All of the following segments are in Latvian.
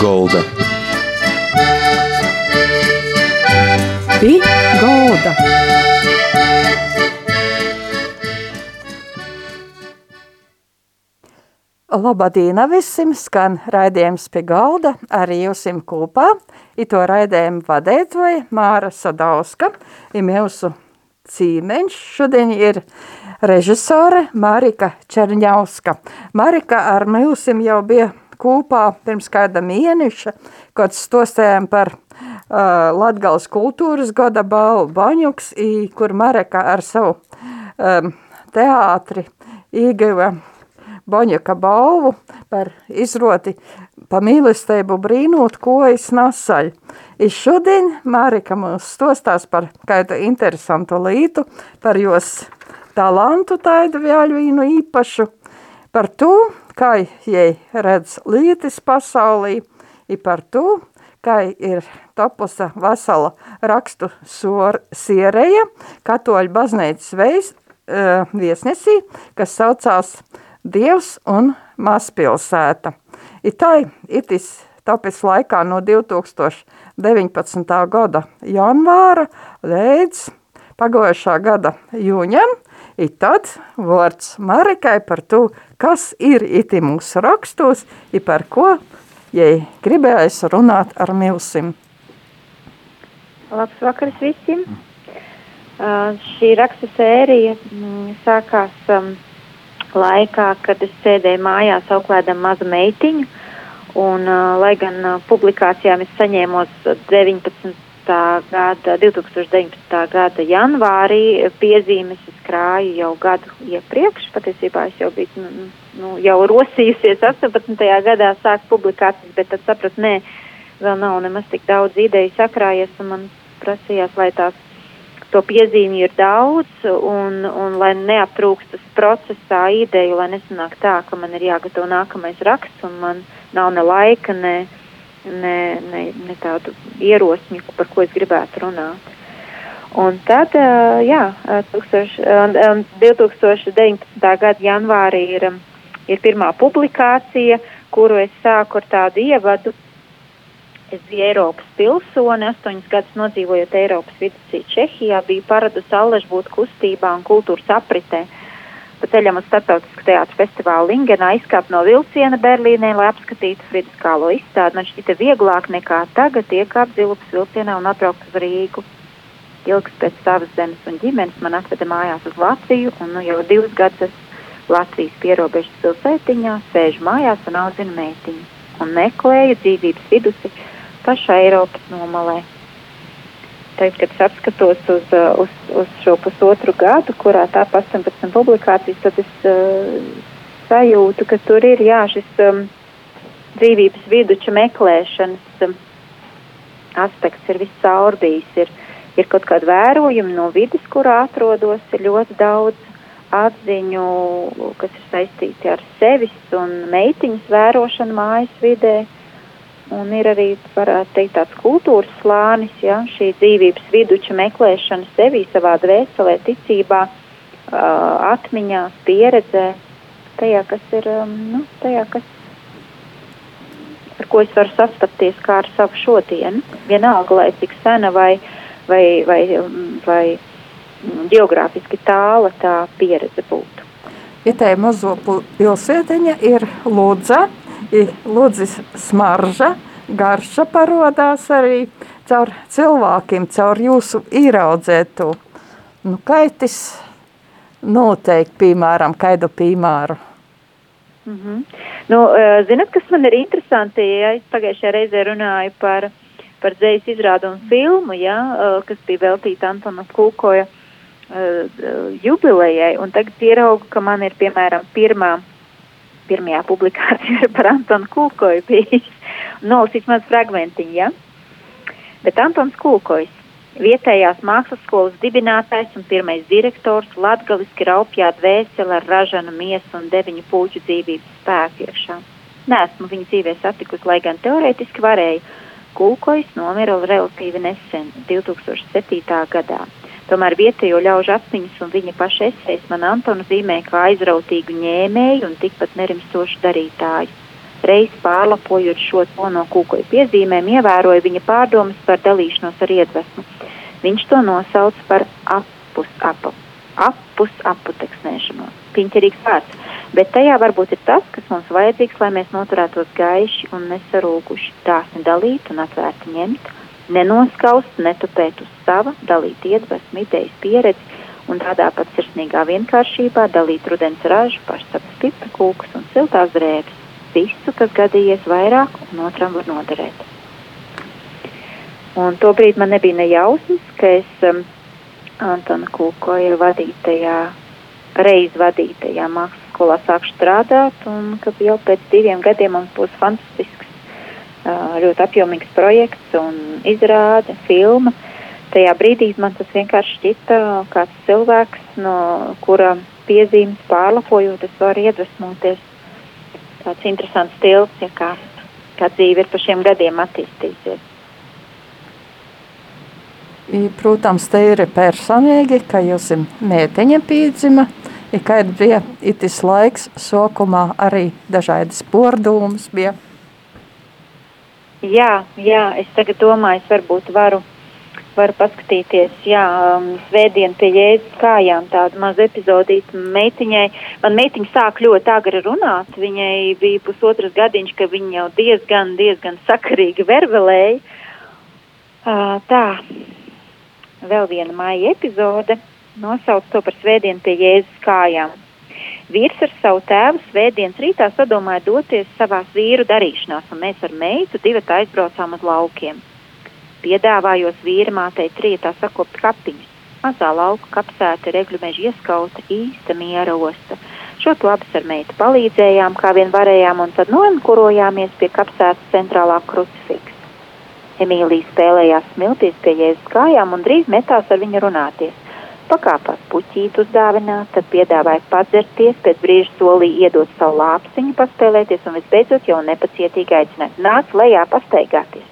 Golda. Pi Golda. Labadīna visiem, skan raidījums pie galda, arī jūsim kopā. I to raidījumu vadētoja Māra Sadauska, i mūsu cīmeņš šodien ir režisore Marika Čerņauska. Marika ar mūsim jau bija kopā pirms kāda mēneša, kad stostējām par uh, Latgales kultūras gada balvu Baņuks, i, kur Marika ar savu um, teātri ieguva Boņaka balvu par izroti pa mīlestību brīnot, ko es nasaļ. I šodien Marika mums stostās par kādu interesantu lītu, par jos talantu taidu vāļvīnu īpašu, par to, kā jai redz lītis pasaulī, i par to, kā ir topusa vesela rakstu sor, siereja katoļu baznīcas veis, uh, viesnesī, kas saucās Dievs un mazpilsēta. Itai itis tapis laikā no 2019. gada janvāra līdz pagājušā gada jūņam, i tad vārds Marikai par to, kas ir iti mūsu rakstos, i par ko jai gribējis runāt ar milsim. Labs vakars visiem! Uh, šī raksta sērija mm, sākās um, laikā, kad es sēdēju mājās auklēdam mazu meitiņu, un, uh, lai gan uh, publikācijām es saņēmos 19. Gada, 2019. gada janvārī, piezīmes es krāju jau gadu iepriekš, patiesībā es jau biju, nu, nu, jau rosījusies 18. gadā sākt publikācijas, bet tad sapratu, nē, vēl nav nemaz tik daudz ideju sakrājies, man prasījās, lai tās to piezīmju ir daudz, un, un lai neaptrūkstas procesā ideju, lai nesanāk tā, ka man ir jāgatavo nākamais raksts, un man nav ne laika, ne, ne, ne, ne tādu ierosmju, par ko es gribētu runāt. Un tad, jā, 2019. gada janvārī ir, ir pirmā publikācija, kuru es sāku ar tādu ievadu, Es biju Eiropas pilsone, astoņus gadus nodzīvojot Eiropas vidusī Čehijā, biju paradusi allaž būt kustībā un kultūras apritē. Pa ceļam uz starptautisku teātru festivālu Lingenā izkāpt no vilciena Berlīnē, lai apskatītu fridiskālo izstādi. Man šķita vieglāk nekā tagad iekāpt zilupas vilcienā un atbraukt uz Rīgu. Ilgs pēc savas zemes un ģimenes man atveda mājās uz Latviju, un nu jau divus gadus Latvijas pierobežas pilsētiņā sēžu mājās un audzinu meitiņu un meklēju dzīvības vidusi pašā Eiropas nomalē. Tagad, kad es apskatos uz, uh, uz, uz šo pusotru gadu, kurā tā pa 18 publikācijas, tad es uh, sajūtu, ka tur ir jā, šis um, dzīvības viduča meklēšanas um, aspekts ir viscaur bijis. Ir, ir kaut kāda vērojuma no vidas, kurā atrodos, ir ļoti daudz atziņu, kas ir saistīti ar sevis un meitiņas vērošanu mājas vidē. Uh, Un ir arī, varētu teikt, tāds kultūras slānis, ja, šī dzīvības viduča meklēšana sevī, savā dvēselē, ticībā, uh, atmiņā, pieredzē, tajā, kas ir, um, nu, tajā, kas, ar ko es varu sastapties kā ar savu šodienu. Vienalga, lai cik sena vai, vai, vai, vai geogrāfiski tāla tā pieredze būtu. Ja tā mazo pilsētiņa, ir Lūdza, Lūdzis smarža, garša parodās arī caur cilvēkiem, caur jūsu ieraudzētu. Nu, kaitis noteikti, piemēram, kaidu piemēru. Mm -hmm. nu, zinat, kas man ir interesanti, ja es pagājušajā reizē runāju par, par dzējas izrādu un filmu, ja, kas bija veltīta Antona Kūkoja jubilejai, un tagad ieraugu, ka man ir, piemēram, pirmā pirmajā publikācijā par Antonu Kulkoju bijis. Nolasīt maz fragmentiņu, ja? Bet Antons Kulkojs, vietējās mākslas skolas dibinātājs un pirmais direktors, latgaliski raupjā dvēseli ar ražanu miesu un deviņu puķu dzīvības spēku iekšā. Nesmu viņu dzīvē satikusi, lai gan teorētiski varēju. Kulkojs nomira relatīvi nesen, 2007. gadā. Tomēr vietējo ļaužu atmiņas un viņa paša esejas man Antonu zīmē kā aizrautīgu ņēmēju un tikpat nerimstošu darītāju. reiz pārlapojot šo to no kūkoja piezīmēm, ievēroja viņa pārdomas par dalīšanos ar iedvesmu. Viņš to nosauca par apus, apu, apus aputeksnēšanos. Piņķerīgs vārds. Bet tajā varbūt ir tas, kas mums vajadzīgs, lai mēs noturētos gaiši un nesarūguši, dāsni dalīt un atvērti ņemt, nenoskaust, netupēt uz sava, dalīt iedvesmu, idejas, pieredzi un tādā pat sirsnīgā vienkāršībā dalīt rudens ražu, pašsapas pipa kūkus un siltās drēbes. Visu, kas gadījies vairāk un otram var noderēt. Un tobrīd man nebija nejausmas, ka es um, Antona Kūkoja vadītajā, reiz vadītajā mākslas skolā sākšu strādāt un ka jau pēc diviem gadiem mums būs fantastisks, ļoti apjomīgs projekts un izrāde, filma. Tajā brīdī man tas vienkārši šķita kāds cilvēks, no kura piezīmes pārlapojot, es varu iedvesmoties. Tāds interesants stils, ja kā, kā dzīve ir pa šiem gadiem attīstīsies. Protams, te ir personīgi, ka jūs mēteņa pīdzima, ja kad bija itis laiks, sokumā arī dažādas pordūmas bija. Jā, jā, es tagad domāju, es varbūt varu, varu paskatīties, jā, um, svētdien pie Jēzus kājām tādu mazu epizodītu meitiņai. Man meitiņa sāk ļoti agri runāt, viņai bija pusotras gadiņš, ka viņa jau diezgan, diezgan sakarīgi vervelēja. Uh, tā, vēl viena māja epizode, nosauc to par svētdienu pie Jēzus kājām. Vīrs ar savu tēvu svētdienas rītā sadomāja doties savās vīru darīšanās, un mēs ar meitu divi aizbraucām uz laukiem. Piedāvājos vīra mātei trietā sakopt kapiņus. Mazā lauka kapsēta ir egļu meža ieskauta, īsta miera osta. Šo to abas ar meitu palīdzējām, kā vien varējām, un tad noenkurojāmies pie kapsētas centrālā krucifiksa. Emīlija spēlējās smiltīs pie jēzus kājām un drīz metās ar viņu runāties. Pakāpās puķītu uzdāvināt, tad piedāvāja padzerties, pēc brīža solīja iedot savu lāpsiņu, paspēlēties un visbeidzot jau nepacietīgi aicināt nāc lejā pastaigāties.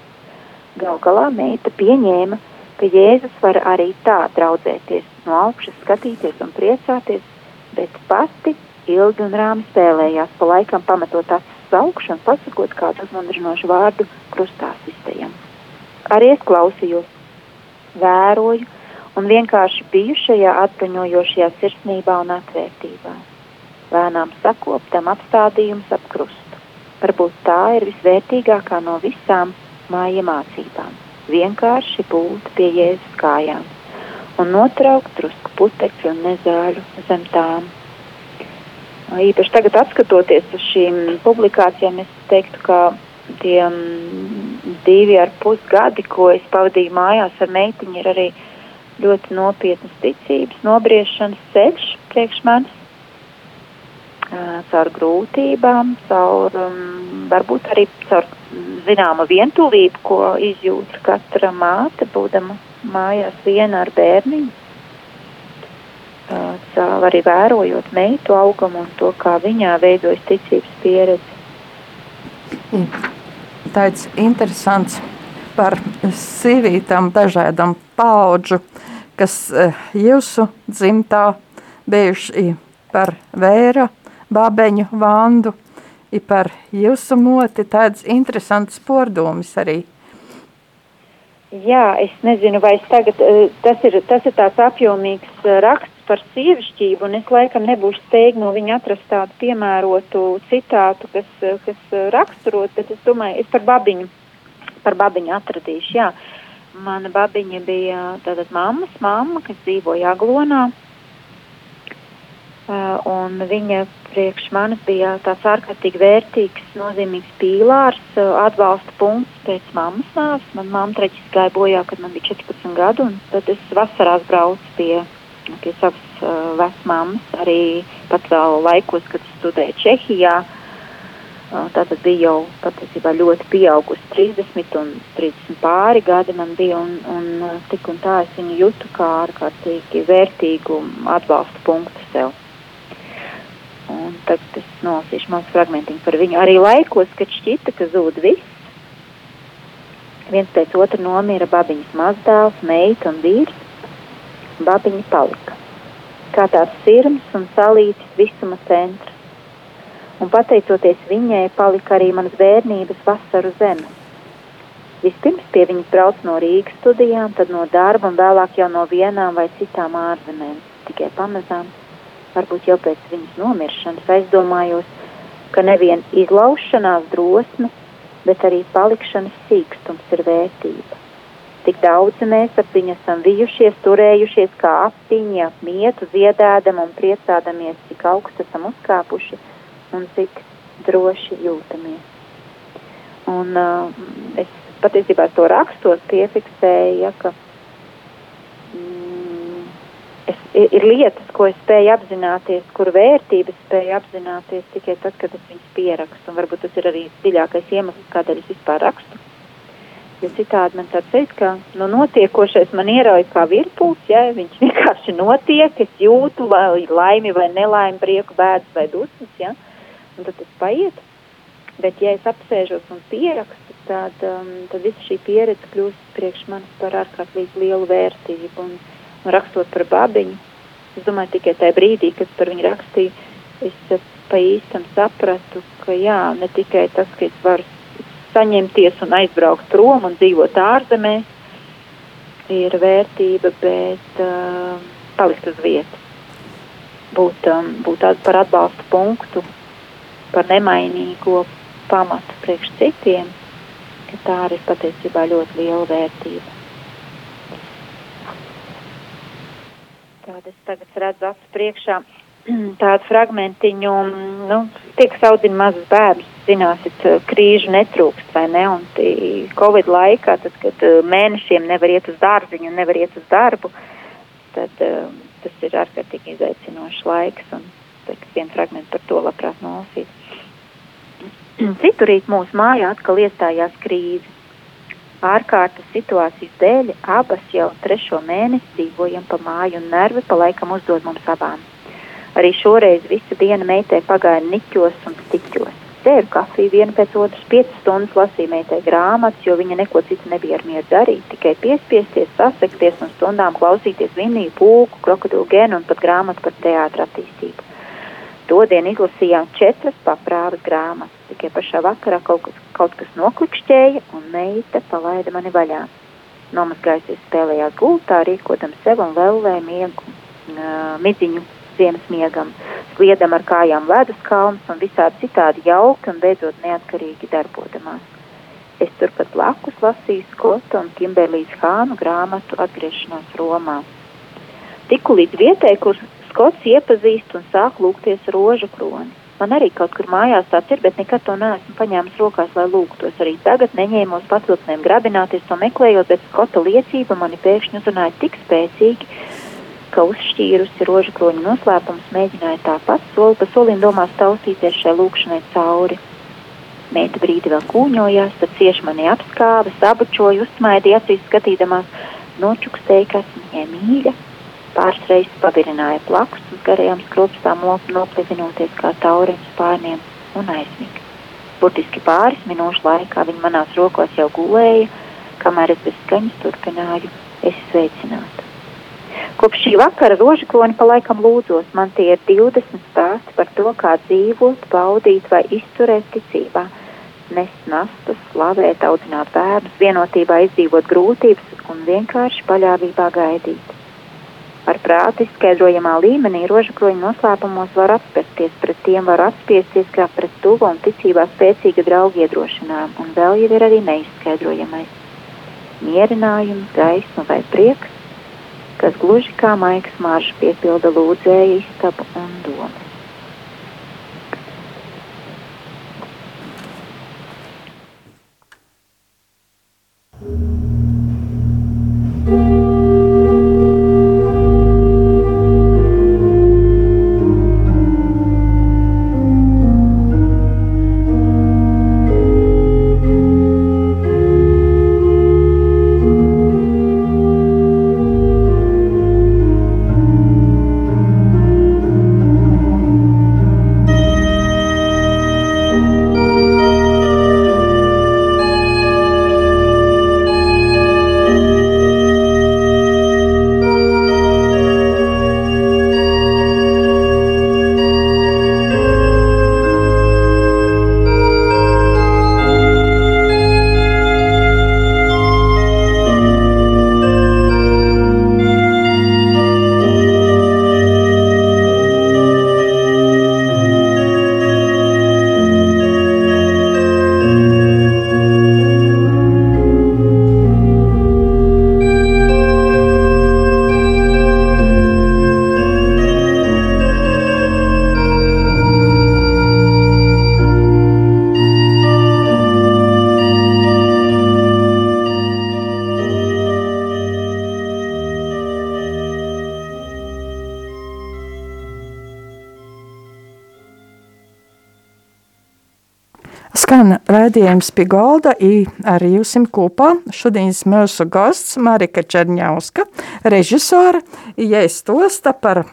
Gal galā meita pieņēma, ka Jēzus var arī tā draudzēties, no augšas skatīties un priecāties, bet pati ilgi un rāmi spēlējās, pa laikam pametot acis augšu un pasakot kādu uzmundrinošu vārdu krustā sistējam arī es klausījos, vēroju un vienkārši biju šajā atbruņojošajā sirsnībā un atvērtībā. Lēnām sakoptam apstādījums ap krustu. Varbūt tā ir visvērtīgākā no visām māja mācībām. Vienkārši būt pie Jēzus kājām un notraukt drusku putekļu un nezāļu zem tām. Īpaši tagad, skatoties uz šīm publikācijām, es teiktu, ka tie divi ar pus gadi, ko es pavadīju mājās ar meitiņu, ir arī ļoti nopietnas ticības, nobriešanas ceļš priekš manis. Caur grūtībām, caur um, varbūt arī caur zināmu vientulību, ko izjūt katra māte, būdama mājās viena ar bērniņu. Caur arī vērojot meitu augumu un to, kā viņā veidojas ticības pieredze. Mm tāds interesants par sīvītām dažādām paudžu, kas eh, jūsu dzimtā bijuši par vēra, babeņu, vandu, i par jūsu moti tāds interesants pordomis arī. Jā, es nezinu, vai es tagad, eh, tas ir, tas ir tāds apjomīgs eh, raksts par sievišķību, un es laikam nebūšu spējīga no viņa atrast tādu piemērotu citātu, kas, kas raksturot, bet es domāju, es par babiņu, par babiņu atradīšu, jā. Mana babiņa bija tātad mammas mamma, kas dzīvoja Aglonā, un viņa priekš manis bija tāds ārkārtīgi vērtīgs, nozīmīgs pīlārs, atbalsta punkts pēc mammas nāves. Man mamma treķis gāja bojā, kad man bija 14 gadu, un tad es vasarās braucu pie pie savas uh, vecmāmas, arī pat vēl laikos, kad studēju Čehijā. Uh, tātad bija jau patiesībā ļoti pieaugusi 30 un 30 pāri gadi man bija, un, un tik un tā es viņu jutu kā ārkārtīgi vērtīgu atbalstu punktu sev. Un tagad es nolasīšu mazu fragmentiņu par viņu. Arī laikos, kad šķita, ka zūd viss, viens pēc otra nomira babiņas mazdēls, meita un vīrs, babiņa palika. Kā tāds sirms un salītis visuma centrs. Un pateicoties viņai palika arī manas bērnības vasaru zeme. Vispirms pie viņas brauc no Rīgas studijām, tad no darba un vēlāk jau no vienām vai citām ārzemēm. Tikai pamazām, varbūt jau pēc viņas nomiršanas, aizdomājos, ka nevien izlaušanās drosme, bet arī palikšanas sīkstums ir vērtība. Tik daudz mēs ap viņu esam bijušies, turējušies kā aptiņi, ap mietu, ziedādam un priecādamies, cik augstu esam uzkāpuši un cik droši jūtamies. Un uh, es patiesībā to rakstos piefiksēju, ja, ka mm, es, ir lietas, ko es spēju apzināties, kur vērtības spēju apzināties tikai tad, kad es viņas pierakstu. Un varbūt tas ir arī dziļākais iemesls, kādēļ es vispār rakstu. Jo citādi man tāds teikt, ka nu, notiekošais man ierauj kā virpuls, ja viņš vienkārši notiek, es jūtu vai laimi vai nelaimi, prieku, bēdas vai dusmas, ja, un tad tas paiet. Bet, ja es apsēžos un pierakstu, tad, um, tad visa šī pieredze kļūst priekš manis par ārkārtīgi lielu vērtību. Un, un rakstot par babiņu, es domāju, tikai tajā brīdī, kad par viņu rakstīju, es pa īstam sapratu, ka jā, ne tikai tas, ka es varu saņemties un aizbraukt prom un dzīvot ārzemēs, ir vērtība, bet uh, palikt uz vietas. Būt, um, būt par atbalstu punktu, par nemainīgo pamatu priekš citiem, ka tā arī patiesībā ļoti liela vērtība. Tāda es tagad redzu acu priekšā tādu fragmentiņu, nu, tiek saudzina mazas bērnus, zināsit, krīžu netrūkst, vai ne, un Covid laikā, tad, kad mēnešiem nevar iet uz dārziņu nevar iet uz darbu, tad uh, tas ir ārkārtīgi izaicinošs laiks, un vienu fragmentu par to labprāt nolasīt. Citurīt mūsu mājā atkal iestājās krīze. Ārkārtas situācijas dēļ abas jau trešo mēnesi dzīvojam pa māju un nervi pa laikam uzdod mums abām. Arī šoreiz visa diena meitai pagāja niķos un stiķos. Dzēru kafiju vienu pēc otras, piecas stundas lasīja meitai grāmatas, jo viņa neko citu nebija ar mieru darīt, tikai piespiesties, sasekties un stundām klausīties vinīju, pūku, krokodilu genu un pat grāmatu par teātra attīstību. Todien izlasījām četras paprāvas grāmatas. Tikai pašā vakarā kaut kas, kaut kas noklikšķēja, un meita palaida mani vaļā. Nomazgājusies spēlējās gultā, rīkodam sev un vēlēja miegu, uh, midziņu ziemas miegam, sliedam ar kājām ledus kalnus un visādi citādi jauki un beidzot neatkarīgi darbodamās. Es turpat blakus lasīju Skota un Kimberlīs Hānu grāmatu atgriešanās Romā. Tiku līdz vietai, kur Skots iepazīst un sāk lūgties rožu kroni. Man arī kaut kur mājās tāds ir, bet nekad to neesmu paņēmis rokās, lai lūgtos. Arī tagad neņēmos pavilknēm grabināties to meklējot, bet Skota liecība mani pēkšņi uzrunāja tik spēcīgi, ka uzšķīrusi rožu kroņa noslēpums mēģināja tāpat soli pa solim domās taustīties šai lūkšanai cauri. Meita brīdi vēl kūņojās, tad cieši mani apskāva, sabučoja, uzsmaidīja acīs skatīdamās, nočukstēja, kas viņai mīļa, Pāris reizes pavirināja plakus uz garajām skropstām, noplivinoties kā tauriņu spārniem un aizmiga. Burtiski pāris minūšu laikā viņa manās rokās jau gulēja, kamēr es bez skaņas turpināju, es sveicinātu. Kopš šī vakara rožakroni pa laikam lūdzos, man tie ir 20 stāsti par to, kā dzīvot, baudīt vai izturēt ticībā, nest nastas, slavēt, audzināt bērnus, vienotībā izdzīvot grūtības un vienkārši paļāvībā gaidīt. Ar prātu izskaidrojamā līmenī rožakroņa noslēpumos var atspērties, pret tiem var atspiesties kā pret tuvu un ticībā spēcīga drauga iedrošinām, un vēl jau ir arī neizskaidrojamais. Mierinājums, gaisma vai prieks, kas gluži kā maigs marš piepilda lūdzēja istabu un domu. Skan raidījums pie galda ar jums kopā. Šodienas mūsu gosts Marika Čerņauska, režisora, iestosta par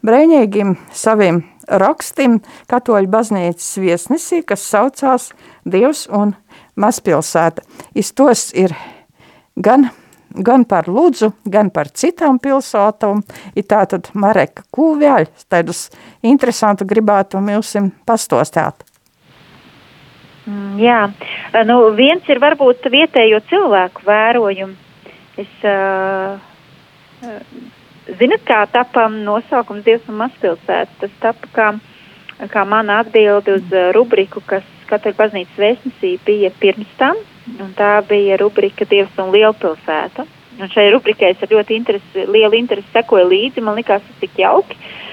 brēņīgiem saviem rakstiem Katoļu baznīcas viesnesī, kas saucās Dievs un mazpilsēta. Iztos ir gan, gan par Ludzu, gan par citām pilsētām. Ir tātad Mareka Kūvjaļ, tādus interesantu gribētu mums pastostāt. Mm, jā, nu viens ir varbūt vietējo cilvēku vērojumi. Es, uh, zinat, kā tapa nosaukums Dievs un mazpilsēta? Tas tapa kā, kā mana atbilde uz rubriku, kas Katoļu baznīcas vēstnesī bija pirms tam, un tā bija rubrika Dievs un lielpilsēta. Un šai rubrikai es ar ļoti interesi, lielu interesi sekoju līdzi, man likās tas tik jauki. Uh,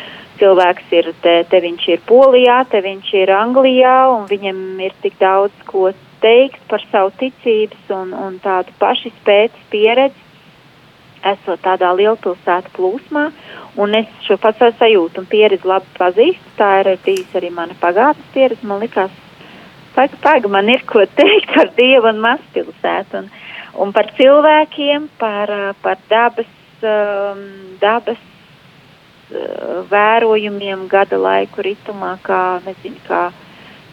cilvēks ir, te, te viņš ir Polijā, te viņš ir Anglijā, un viņam ir tik daudz ko teikt par savu ticības un, un tādu pašizpētes pieredzi, esot tādā lielpilsētu plūsmā, un es šo pats sajūtu un pieredzi labi pazīstu, tā ir bijis arī mana pagātnes pieredze, man likās, paga, paga, man ir ko teikt par Dievu un mazpilsētu, un, un par cilvēkiem, par, par dabas, um, dabas vērojumiem gada laiku ritumā, kā, nezinu, kā,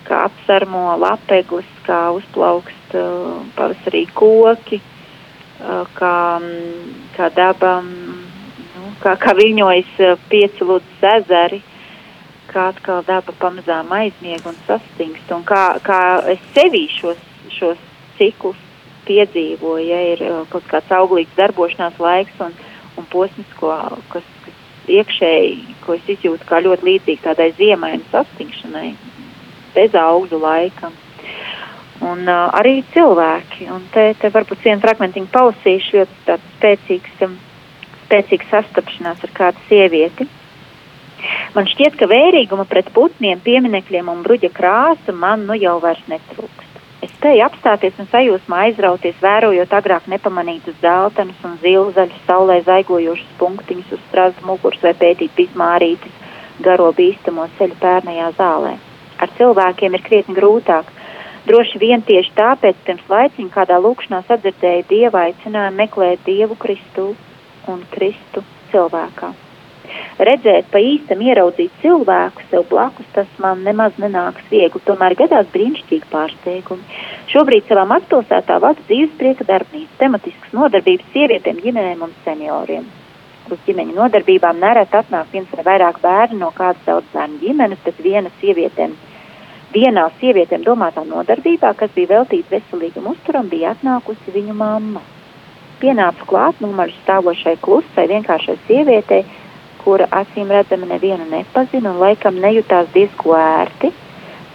kā apsarmo lapeglis, kā uzplaukst uh, pavasarī koki, uh, kā, kā daba, nu, kā, kā viļņojas uh, pieci lūdzu ezeri, kā atkal daba pamazām aizmieg un sastingst, un kā, kā es sevī šos, šos ciklus piedzīvoju, ja ir uh, kaut kāds auglīgs darbošanās laiks un, un posms, ko, kas, iekšēji, ko es izjūtu kā ļoti līdzīgi tādai ziemai un sastingšanai, bez augļu laikam. Un uh, arī cilvēki, un te, te varbūt vienu fragmentiņu pausīšu, ļoti tāds spēcīgs, um, spēcīgs sastapšanās ar kādu sievieti. Man šķiet, ka vērīguma pret putniem, pieminekļiem un bruģa krāsu man nu jau vairs netrūks. Es spēju apstāties un sajūsmā aizrauties, vērojot agrāk nepamanītus dzeltenus un zilzaļus, saulē zaigojošus punktiņus uz strazu muguras vai pētīt bizmārītes garo bīstamo ceļu pērnajā zālē. Ar cilvēkiem ir krietni grūtāk. Droši vien tieši tāpēc pirms laiciņa kādā lūkšanā sadzirdēju dievu aicinājumu meklēt dievu Kristu un Kristu cilvēkā redzēt pa īstam ieraudzīt cilvēku sev blakus, tas man nemaz nenāks viegli. Tomēr gadās brīnišķīgi pārsteigumi. Šobrīd savā mazpilsētā vada dzīves prieka darbnīca, tematiskas nodarbības sievietēm, ģimenēm un senioriem. Uz ģimeņa nodarbībām nereti atnāk viens vai vairāk bērni no kādas daudz bērnu ģimenes, bet viena sievietēm. Vienā sievietēm domātā nodarbībā, kas bija veltīta veselīgam uzturam, bija atnākusi viņu mamma. Pienācu klāt numuru stāvošai klusai vienkāršai sievietei, kura acīm redzami nevienu nepazina un laikam nejūtās diezko ērti.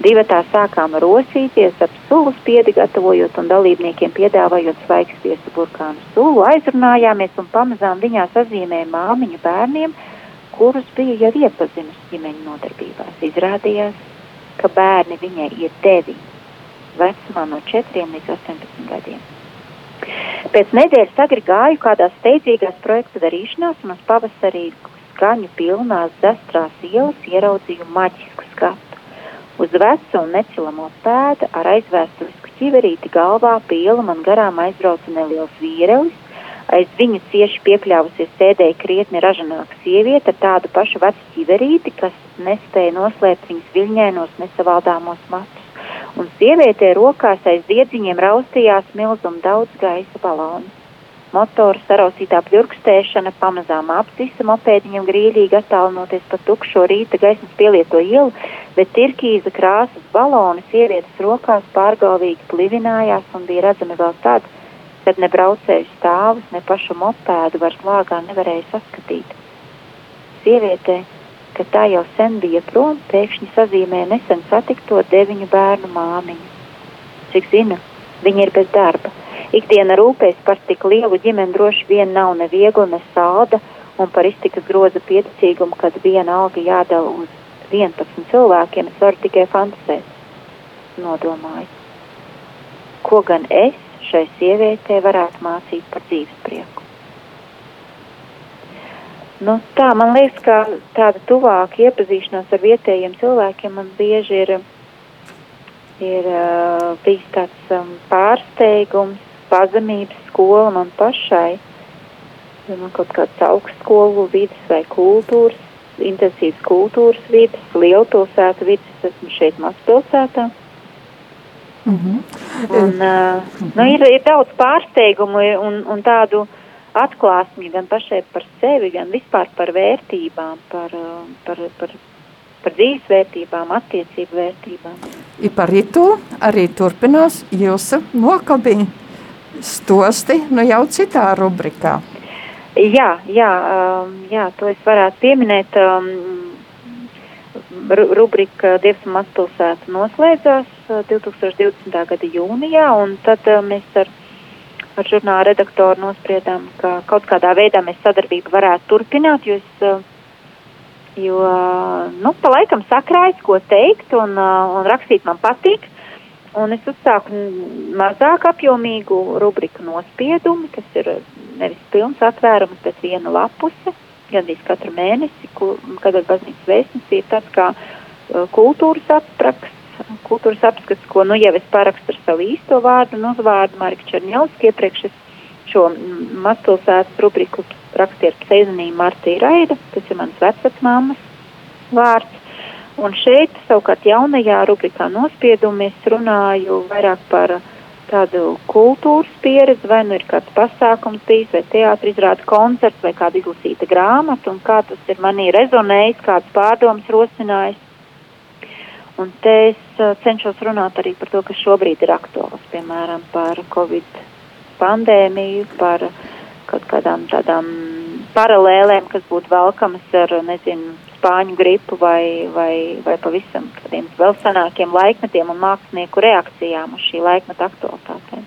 Divatā sākām rosīties, ap sulu spiedi gatavojot un dalībniekiem piedāvājot svaigspiestu burkānu sulu, aizrunājāmies un pamazām viņā sazīmēja māmiņu bērniem, kurus bija jau iepazinusi ģimeņu nodarbībās. Izrādījās, ka bērni viņai ir deviņi, vecumā no 4 līdz 18 gadiem. Pēc nedēļas agri gāju kādās steidzīgās projektu darīšanās un uz pavasarī skaņu pilnās zestrās ielas ieraudzīju maģisku skatu. Uz veca un necilamo pēda ar aizvēsturisku ķiverīti galvā piela man garām aizbrauca neliels vīrelis, aiz viņa cieši piekļāvusies sēdēja krietni ražanāka sieviete ar tādu pašu vecu ķiverīti, kas nespēja noslēpt viņas viļņainos nesavaldāmos matus, un sievietē rokās aiz diedziņiem raustījās milzum daudz gaisa balonu motora sarausītā pļurkstēšana pamazām apsisa mopēdiņam grīļīgi attālinoties pa tukšo rīta gaismas pielieto ielu, bet tirkīza krāsas baloni sievietes rokās pārgalvīgi plivinājās un bija redzami vēl tad, kad ne braucēju stāvus, ne pašu mopēdu vairs lāgā nevarēja saskatīt. Sievietē, ka tā jau sen bija prom, pēkšņi sazīmē nesen satikto deviņu bērnu māmiņu. Cik zinu, viņa ir bez darba Ikdiena rūpēs par tik lielu ģimeni droši vien nav ne viegla, ne sāda, un par iztikas groza pieticīgumu, kad viena alga jādala uz 11 cilvēkiem, es varu tikai fantasēt. Nodomāju, ko gan es šai sievietei varētu mācīt par dzīves prieku. Nu, tā, man liekas, ka tāda tuvāka iepazīšanās ar vietējiem cilvēkiem man bieži ir ir uh, bijis tāds um, pārsteigums, pazemības skola man pašai. Man kaut kāds augstskolu vidas vai kultūras, intensīvas kultūras vidas, lielpilsētu vidas, esmu šeit mazpilsētā. Mm -hmm. un, uh, nu, ir, ir daudz pārsteigumu un, un tādu atklāsmi gan pašai par sevi, gan vispār par vērtībām, par, par, par, par dzīves vērtībām, attiecību vērtībām. I par itu arī turpinās jūsu nokabiņu stosti, nu jau citā rubrikā. Jā, jā, um, jā, to es varētu pieminēt. Um, rubrika Dievs un mazpilsēta noslēdzās 2020. Uh, gada jūnijā, un tad uh, mēs ar, ar žurnāla redaktoru nospriedām, ka kaut kādā veidā mēs sadarbību varētu turpināt, jo es, uh, jo, nu, pa laikam sakrājas, ko teikt, un, un rakstīt man patīk. Un es uzsāku mazāk apjomīgu rubriku nospiedumi, kas ir nevis pilns atvērums, bet viena lapuse, gandrīz katru mēnesi, kad ir baznīcas vēstnesī, ir tāds kā uh, kultūras apraksts, kultūras apskats, ko nu jau es parakstu ar savu īsto vārdu un uzvārdu Marika Černielski, iepriekš es šo mazpilsētas rubriku rakstīju ar pseidonīmu Martī Raida, tas ir mans vecvecmāmas vārds. Un šeit, savukārt, jaunajā rubrikā nospiedumi es runāju vairāk par tādu kultūras pieredzi, vai nu ir kāds pasākums bijis, vai teātris izrāda koncerts, vai kāda izlasīta grāmata, un kā tas ir manī rezonējis, kādas pārdomas rosinājis. Un te es uh, cenšos runāt arī par to, kas šobrīd ir aktuāls, piemēram, par Covid pandēmiju, par kaut kādām tādām paralēlēm, kas būtu velkamas ar, nezinu, spāņu gripu vai, vai, vai pavisam tādiem vēl senākiem laikmetiem un mākslinieku reakcijām uz šī laikmeta aktualitātēm.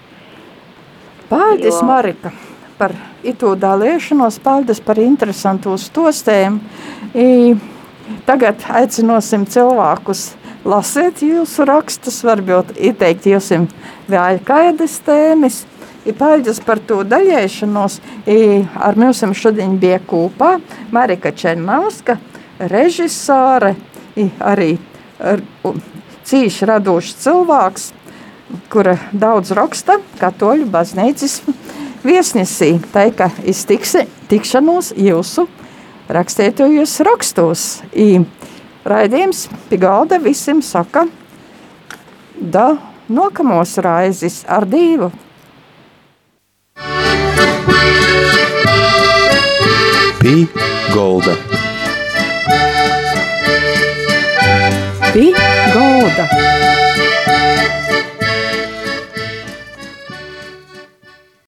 Paldies, jo... Marika, par itu dalīšanos, paldies par interesantu stostēm. I, tagad aicinosim cilvēkus lasīt jūsu rakstus, varbūt ieteikt jūsim vēl kādas tēmas. I paldies par to daļēšanos. I ar mums šodien bija kopā Marika Čermauska, režisāre, arī cīši radošs cilvēks, kura daudz raksta katoļu baznīcas viesnesī. Tā kā iztiksi tikšanos jūsu rakstietojos rakstos. I raidījums pie galda visiem saka, da nokamos raizes ar dīvu. Pie golda. Pie gauda!